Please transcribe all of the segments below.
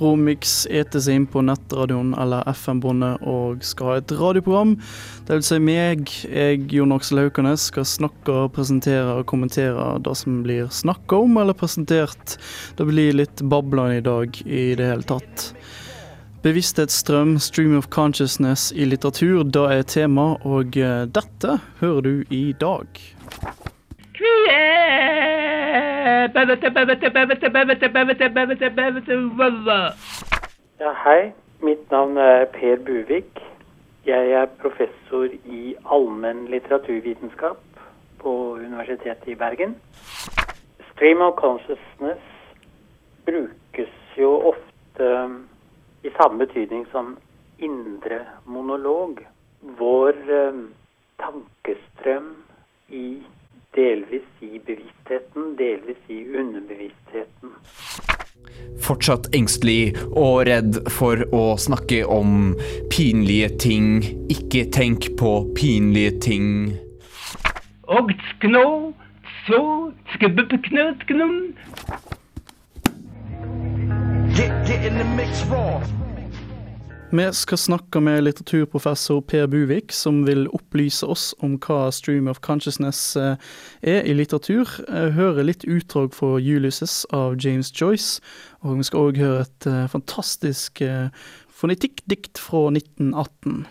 Romix eter seg inn på nettradioen eller FM-båndet og skal ha et radioprogram. Det vil si meg, jeg, Jon Aksel Haukanes, skal snakke, presentere og kommentere det som blir snakka om eller presentert. Det blir litt bablende i dag i det hele tatt. Bevissthetsstrøm, stream of consciousness i litteratur, det er tema, og eh, dette hører du i dag. Ja, hei. Mitt navn er Per Buvik. Jeg er professor i allmenn litteraturvitenskap på Universitetet i Bergen. Stream of consciousness brukes jo ofte i samme betydning som indre monolog. Vår eh, tankestrøm i delvis i bevisstheten, delvis i underbevisstheten. Fortsatt engstelig og redd for å snakke om pinlige ting. Ikke tenk på pinlige ting. Og skno, så skubbeknøtknum. Get, get in the mix raw. Vi skal snakke med litteraturprofessor Per Buvik, som vil opplyse oss om hva stream of consciousness eh, er i litteratur. Høre hører litt utdrag fra Ulysses av James Joyce, og vi skal òg høre et eh, fantastisk eh, fonetikkdikt fra 1918.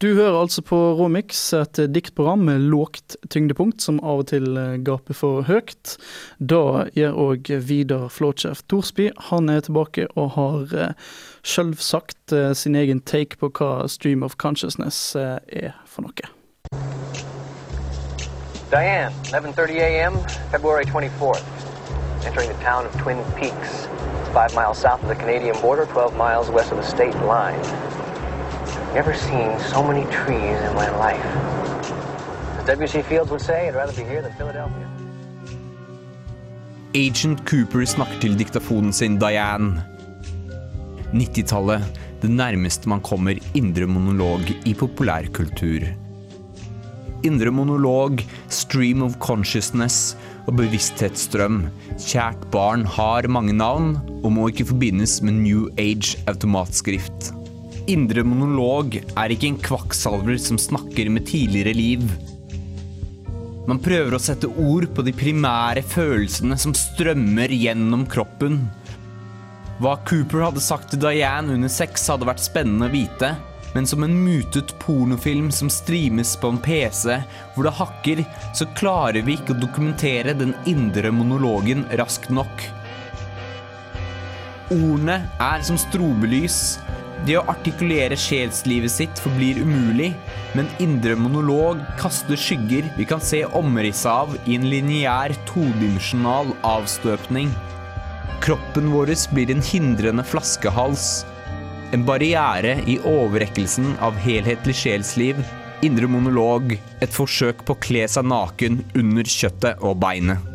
Du hører altså på Råmix, et diktprogram med lågt tyngdepunkt, som av og til eh, gaper for høyt. Da gjør òg Vidar Flåtsjef Thorsby. Han er tilbake og har eh, selvsagt eh, sin egen take på hva stream of consciousness er for noe. Diane, 11:30 a.m., February 24th. Entering the town of Twin Peaks, five miles south of the Canadian border, 12 miles west of the state line. Never seen so many trees in my life. As W.C. Fields would say, I'd rather be here than Philadelphia. Agent Cooper snakker til diktafonen sin Diane. 90-tallet, det nærmeste man kommer indre monolog i populærkultur. Indre monolog, stream of consciousness og bevissthetsstrøm. Kjært barn har mange navn og må ikke forbindes med New Age automatskrift. Indre monolog er ikke en kvakksalver som snakker med tidligere liv. Man prøver å sette ord på de primære følelsene som strømmer gjennom kroppen. Hva Cooper hadde sagt til Diane under sex hadde vært spennende å vite, men som en mutet pornofilm som streames på en PC hvor det hakker, så klarer vi ikke å dokumentere den indre monologen raskt nok. Ordene er som strobelys. Det å artikulere sjelslivet sitt forblir umulig, men indre monolog kaster skygger vi kan se omrisset av i en lineær todimensjonal avstøpning. Kroppen vår blir en hindrende flaskehals. En barriere i overrekkelsen av helhetlig sjelsliv. Indre monolog, et forsøk på å kle seg naken under kjøttet og beinet.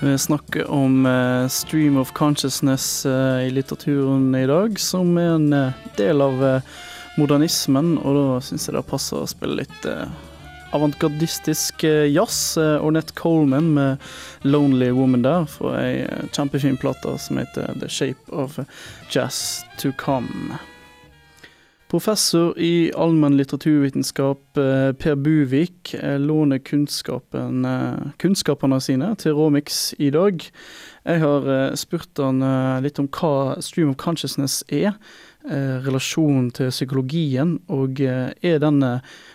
Vi snakker om uh, stream of consciousness uh, i litteraturen i dag, som er en uh, del av eh, modernismen, og da syns jeg det passer å spille litt eh, avantgardistisk eh, jazz. Eh, Ornette Coleman med 'Lonely Woman' der, fra ei eh, kjempefin plate som heter 'The Shape of Jazz To Come'. Professor i allmenn litteraturvitenskap eh, Per Buvik eh, låner eh, kunnskapene sine til Råmix i dag. Jeg har spurt han litt om hva stream of consciousness er. relasjonen til psykologien, og er denne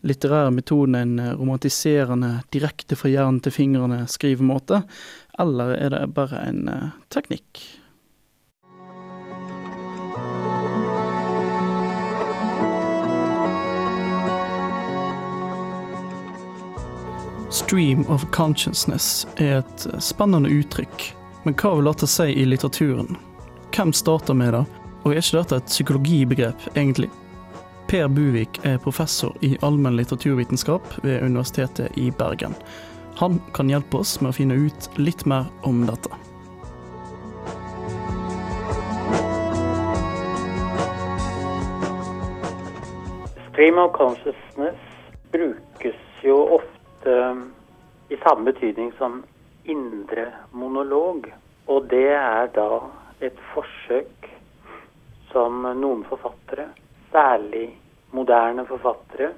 litterære metoden en romantiserende, direkte fra hjernen til fingrene skrivemåte, eller er det bare en teknikk? Stream of consciousness er et spennende uttrykk, men hva vil dette si i litteraturen? Hvem starter med det, og er ikke dette et psykologibegrep, egentlig? Per Buvik er professor i allmenn litteraturvitenskap ved Universitetet i Bergen. Han kan hjelpe oss med å finne ut litt mer om dette. Stream of consciousness brukes jo ofte um, i samme betydning som indre monolog. Og det er da et forsøk som noen forfattere, særlig moderne forfattere,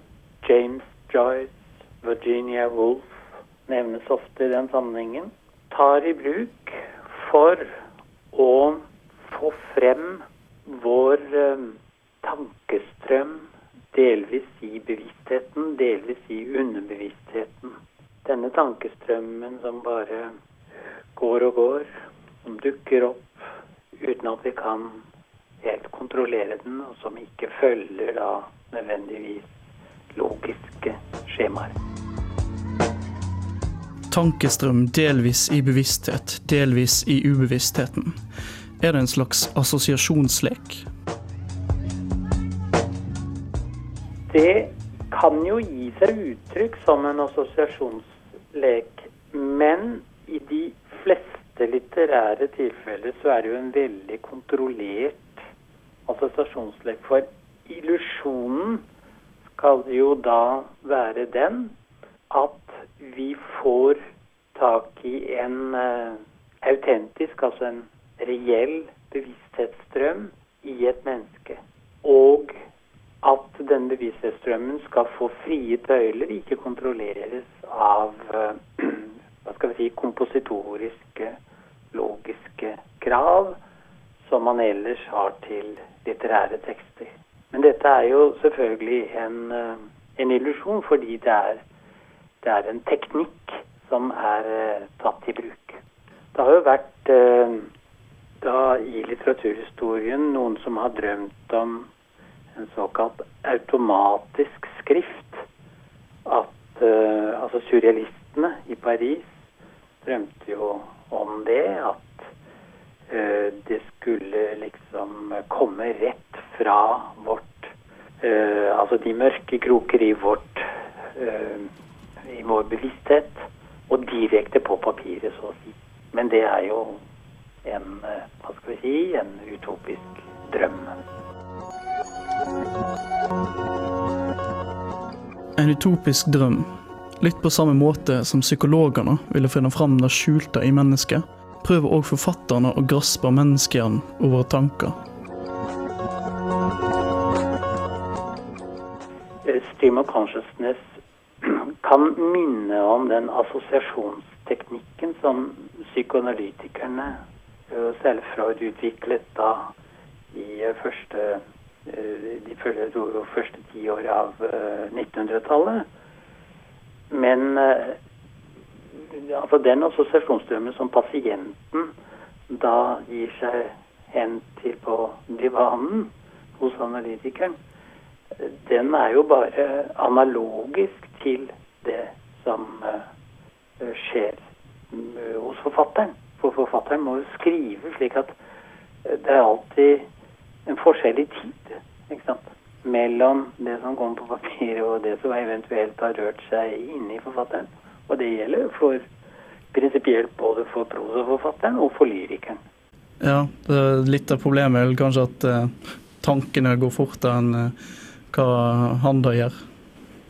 James Joyce, Virginia Woolf nevnes ofte i den sammenhengen, tar i bruk for å få frem vår eh, tankestrøm delvis i bevisstheten, delvis i underbevisstheten. Denne tankestrømmen som bare går og går, som dukker opp uten at vi kan helt kontrollere den, og som ikke følger da nødvendigvis logiske skjemaer. Tankestrøm delvis i bevissthet, delvis i ubevisstheten. Er det en slags assosiasjonslek? Det kan jo gi seg uttrykk som en assosiasjonslek, men i de fleste litterære tilfeller så er det jo en veldig kontrollert assosiasjonslek. For illusjonen skal jo da være den at vi får tak i en uh, autentisk, altså en reell bevissthetsstrøm i et menneske. Og at den bevissthetsstrømmen skal få frie tøyler, ikke kontrolleres av eh, hva skal vi si, kompositoriske, logiske krav som man ellers har til litterære tekster. Men dette er jo selvfølgelig en, eh, en illusjon, fordi det er, det er, en teknikk som er uh, tatt i bruk. Det har jo vært da i litteraturhistorien noen som har drømt om en såkalt automatisk skrift. At uh, altså surrealistene i Paris drømte jo om det. At uh, det skulle liksom komme rett fra vårt uh, Altså de mørke kroker i vårt i vår bevissthet. Og direkte på papiret, så å si. Men det er jo en, hva skal vi si, en utopisk drøm. En utopisk drøm. Litt på samme måte som psykologene ville finne fram det skjulte i mennesket, prøver òg forfatterne å graspe menneskehjernen og våre tanker. Stream of consciousness kan minne om den assosiasjonsteknikken som psykoanalytikerne, selv Freud, utviklet da i første Eh, de første ti år av 1900-tallet. Eh, Men eh, altså den assosiasjonsstrømmen som pasienten da gir seg hen til på divanen hos analytikeren, den er jo bare analogisk til det som skjer hos forfatteren. For forfatteren må jo skrive slik at det er alltid en forskjell i tid? Mellom det som kommer på papiret og det som eventuelt har rørt seg inni forfatteren. Og det gjelder for prinsipielt både for prosaforfatteren og for lyrikeren. Ja, litt av problemet er kanskje at eh, tankene går fortere enn eh, hva handa gjør.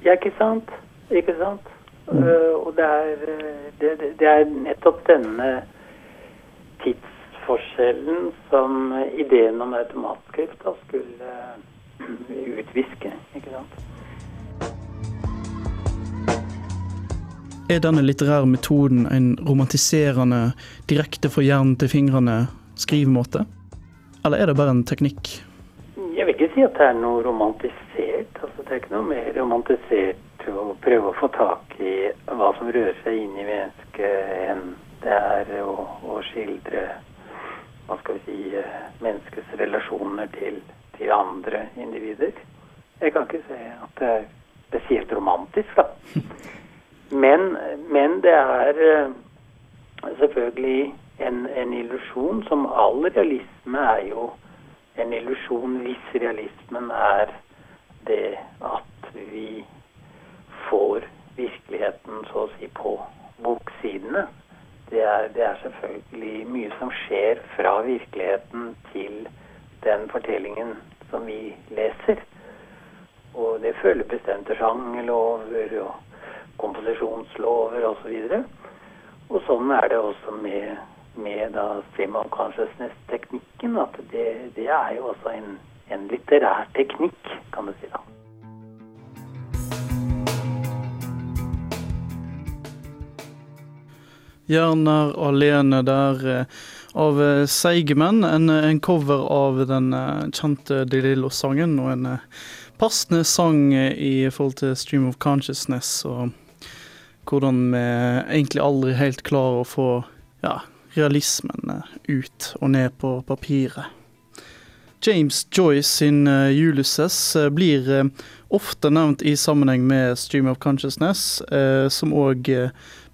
Ja, ikke sant. Ikke sant. Mm. Uh, og det er, det, det er nettopp denne tidsforskjellen som ideen om automatskrift da skulle eh, utviske. ikke sant? Er denne litterære metoden en romantiserende, direkte fra hjernen til fingrene skrivemåte? Eller er det bare en teknikk? Jeg vil ikke si at det er noe romantisert. Altså, det er ikke noe mer romantisert å prøve å få tak i hva som rører seg inn i mennesket, enn det er å, å skildre hva skal vi si, eh, menneskets relasjoner til, til andre individer. Jeg kan ikke se at det er spesielt romantisk, da. Men, men det er eh, selvfølgelig en, en illusjon som all realisme er jo en illusjon hvis realismen er det at vi får virkeligheten så å si på boksidene. Det er, det er selvfølgelig mye som skjer fra virkeligheten til den fortellingen som vi leser. Og det følger bestemte sjangerlover og komposisjonslover osv. Og, og sånn er det også med, med da stream of consciousness-teknikken. At det, det, er jo også en, en litterær teknikk, kan du si. da. Jerner alene der eh, av eh, Seigemenn. En, en cover av den eh, kjente De Lillo-sangen, og en passende sang i forhold til Stream of Consciousness, og hvordan vi egentlig aldri helt klarer å få ja, realismen ut og ned på papiret. James Joyce sin uh, Ulysses uh, blir uh, ofte nevnt i sammenheng med Stream of Consciousness, som òg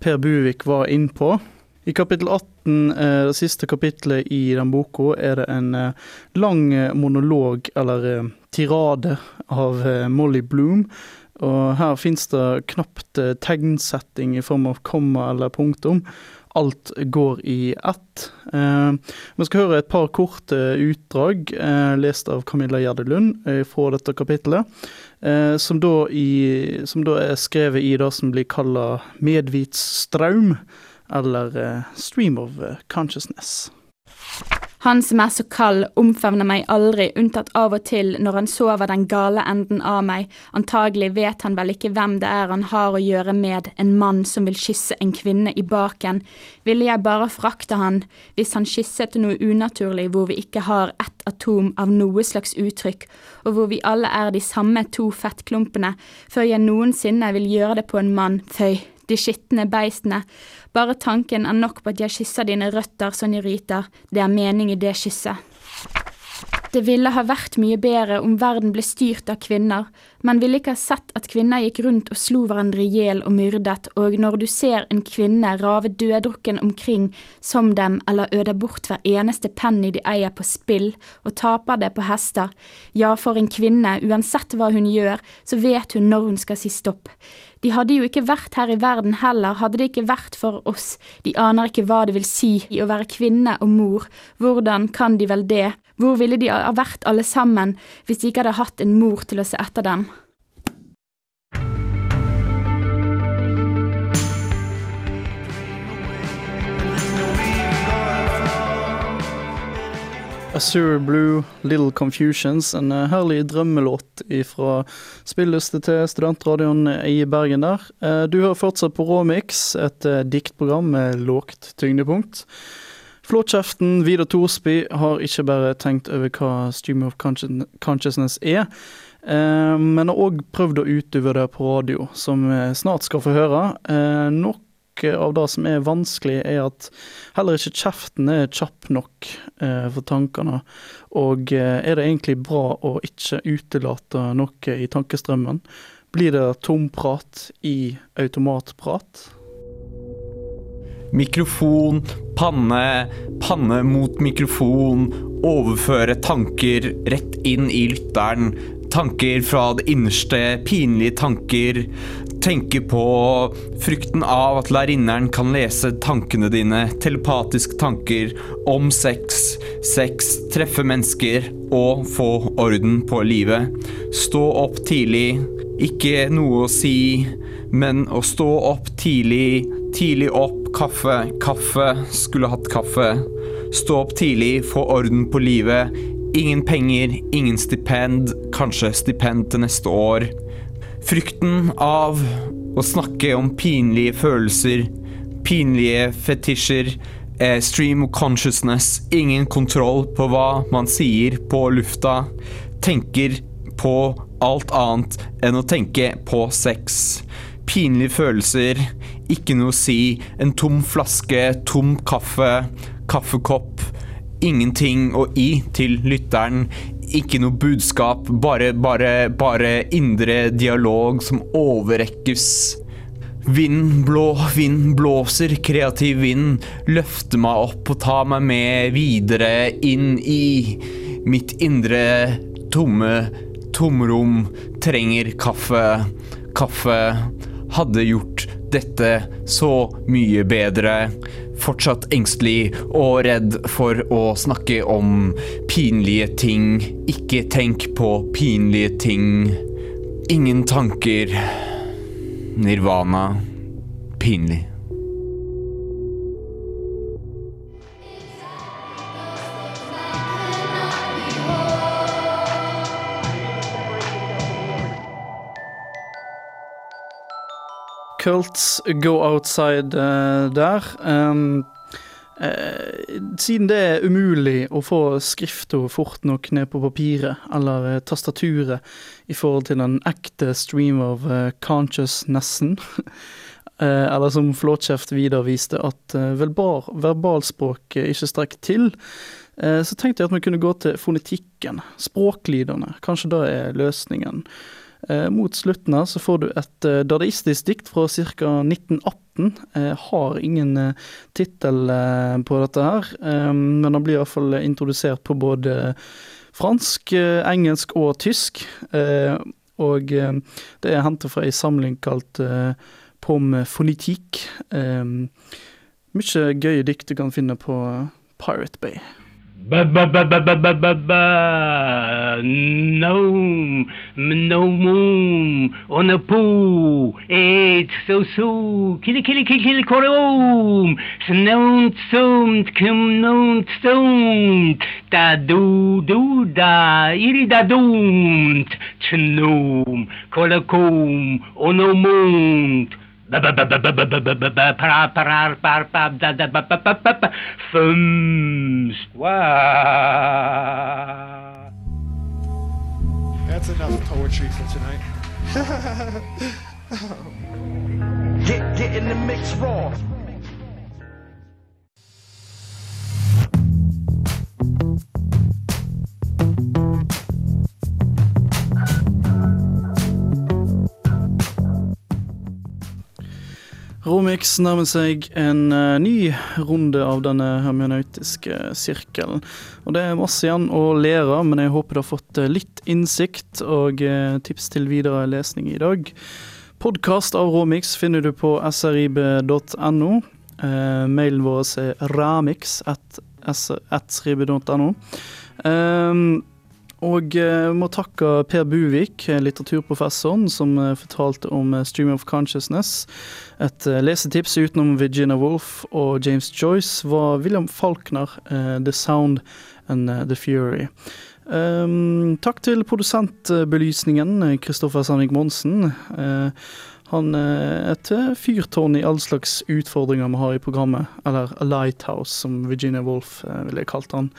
Per Buvik var innpå. I kapittel 18, det siste kapittelet i den boka, er det en lang monolog, eller tirade, av Molly Bloom. Og her fins det knapt tegnsetting i form av komma eller punktum alt går i ett. Eh, vi skal høre et par korte utdrag eh, lest av Camilla Gjerde Lund eh, fra dette kapittelet. Eh, som, da i, som, da er skrevet i det som blir kalla medvitsstraum, eller eh, stream of consciousness. Han som er så kald, omfavner meg aldri, unntatt av og til når han sover den gale enden av meg, antagelig vet han vel ikke hvem det er han har å gjøre med, en mann som vil kysse en kvinne i baken, ville jeg bare frakte han, hvis han kysset noe unaturlig hvor vi ikke har ett atom av noe slags uttrykk, og hvor vi alle er de samme to fettklumpene, før jeg noensinne vil gjøre det på en mann, føy de skitne beistene. Bare tanken er nok på at jeg kysser dine røtter, Sonja det er mening i det kysset. Det ville ha vært mye bedre om verden ble styrt av kvinner, man ville ikke ha sett at kvinner gikk rundt og slo hverandre i hjel og myrdet, og når du ser en kvinne rave døddrukken omkring som dem eller øde bort hver eneste penny de eier på spill, og taper det på hester, ja, for en kvinne, uansett hva hun gjør, så vet hun når hun skal si stopp. De hadde jo ikke vært her i verden heller, hadde det ikke vært for oss, de aner ikke hva det vil si i å være kvinne og mor, hvordan kan de vel det, hvor ville de ha vært alle sammen hvis de ikke hadde hatt en mor til å se etter dem? Azure Blue, Little Confusions, en eh, herlig drømmelåt fra spilleliste til studentradioen i Bergen der. Eh, du hører fortsatt på Råmix, et eh, diktprogram med lågt tyngdepunkt. Flåtkjeften Vidar Thorsby har ikke bare tenkt over hva Stream of Consciousness er, men har òg prøvd å utøve det på radio, som vi snart skal få høre. Nok av det som er vanskelig, er at heller ikke kjeften er kjapp nok eh, for tankene. Og eh, er det egentlig bra å ikke utelate noe i tankestrømmen? Blir det tomprat i automatprat? Mikrofon, panne, panne mot mikrofon, overføre tanker rett inn i lytteren. Tanker fra det innerste, pinlige tanker tenker på frykten av at lærerinneren kan lese tankene dine, telepatiske tanker om sex, sex, treffe mennesker og få orden på livet. Stå opp tidlig, ikke noe å si, men å stå opp tidlig, tidlig opp, kaffe, kaffe, skulle hatt kaffe. Stå opp tidlig, få orden på livet. Ingen penger, ingen stipend, kanskje stipend til neste år. Frykten av å snakke om pinlige følelser, pinlige fetisjer, eh, stream of consciousness, ingen kontroll på hva man sier på lufta. tenker på alt annet enn å tenke på sex. Pinlige følelser, ikke noe å si, en tom flaske, tom kaffe, kaffekopp. Ingenting å gi til lytteren. Ikke noe budskap, bare, bare, bare indre dialog som overrekkes. Vind blå, vind blåser, kreativ vind løfter meg opp og tar meg med videre inn i mitt indre tomme tomrom. Trenger kaffe, kaffe. Hadde gjort dette så mye bedre. Fortsatt engstelig og redd for å snakke om pinlige ting. Ikke tenk på pinlige ting. Ingen tanker. Nirvana. Pinlig. Cults Go Outside uh, der. Um, uh, siden det er umulig å få skrifta fort nok ned på papiret eller eh, tastaturet i forhold til den ekte stream of consciousnessen, eller som Flåtkjeft videre viste, at verbal, verbalspråket ikke strekker til, så tenkte jeg at vi kunne gå til fonetikken, språklydene. Kanskje det er løsningen. Eh, mot slutten her så får du et eh, dadaistisk dikt fra ca. 1918. Jeg har ingen eh, tittel på dette her, men han blir iallfall introdusert på både fransk, engelsk og tysk. Og det er hentet fra ei samling kalt Pomme Fonitique. Mye gøye dikt du kan finne på Pirate Bay. Ba ba ba ba ba ba ba ba. Gnome, gnomom, on a poo, It's so so, kili kili kili kili korom, snount somt, kum nount somt, da do do da, iri da doomt, chnom, kolakom, onomont, that's enough poetry for tonight. get, get in the mix raw. Romix nærmer seg en eh, ny runde av denne hermeneutiske sirkelen. Og det er masse igjen å lære, men jeg håper du har fått eh, litt innsikt og eh, tips til videre lesning i dag. Podkast av Romix finner du på srib.no. Eh, mailen vår er ramix at srib.no. Um, og vi må takke Per Buvik, eh, litteraturprofessoren, som eh, fortalte om eh, Stream of Consciousness. Et eh, lesetips utenom Virginia Woolf og James Joyce var William Falkner, eh, The Sound and eh, The Fury. Um, takk til produsentbelysningen, eh, Kristoffer Sandvik Monsen. Eh, han er et eh, fyrtårn i all slags utfordringer vi har i programmet, eller A Lighthouse, som Virginia Woolf eh, ville kalt han.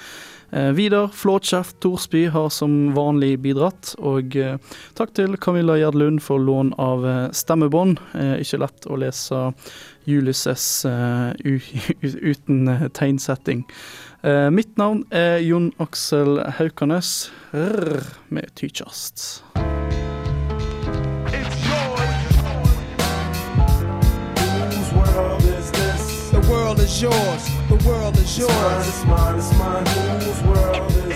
Eh, Vidar Flåtskjeft Thorsby har som vanlig bidratt, og eh, takk til Camilla Gjerdlund for lån av eh, stemmebånd. Eh, ikke lett å lese Julius S eh, uten eh, tegnsetting. Eh, mitt navn er Jon Aksel Haukanes, med Tykjast. World is yours. The world is yours. It's mine, it's mine, it's mine. Whose world is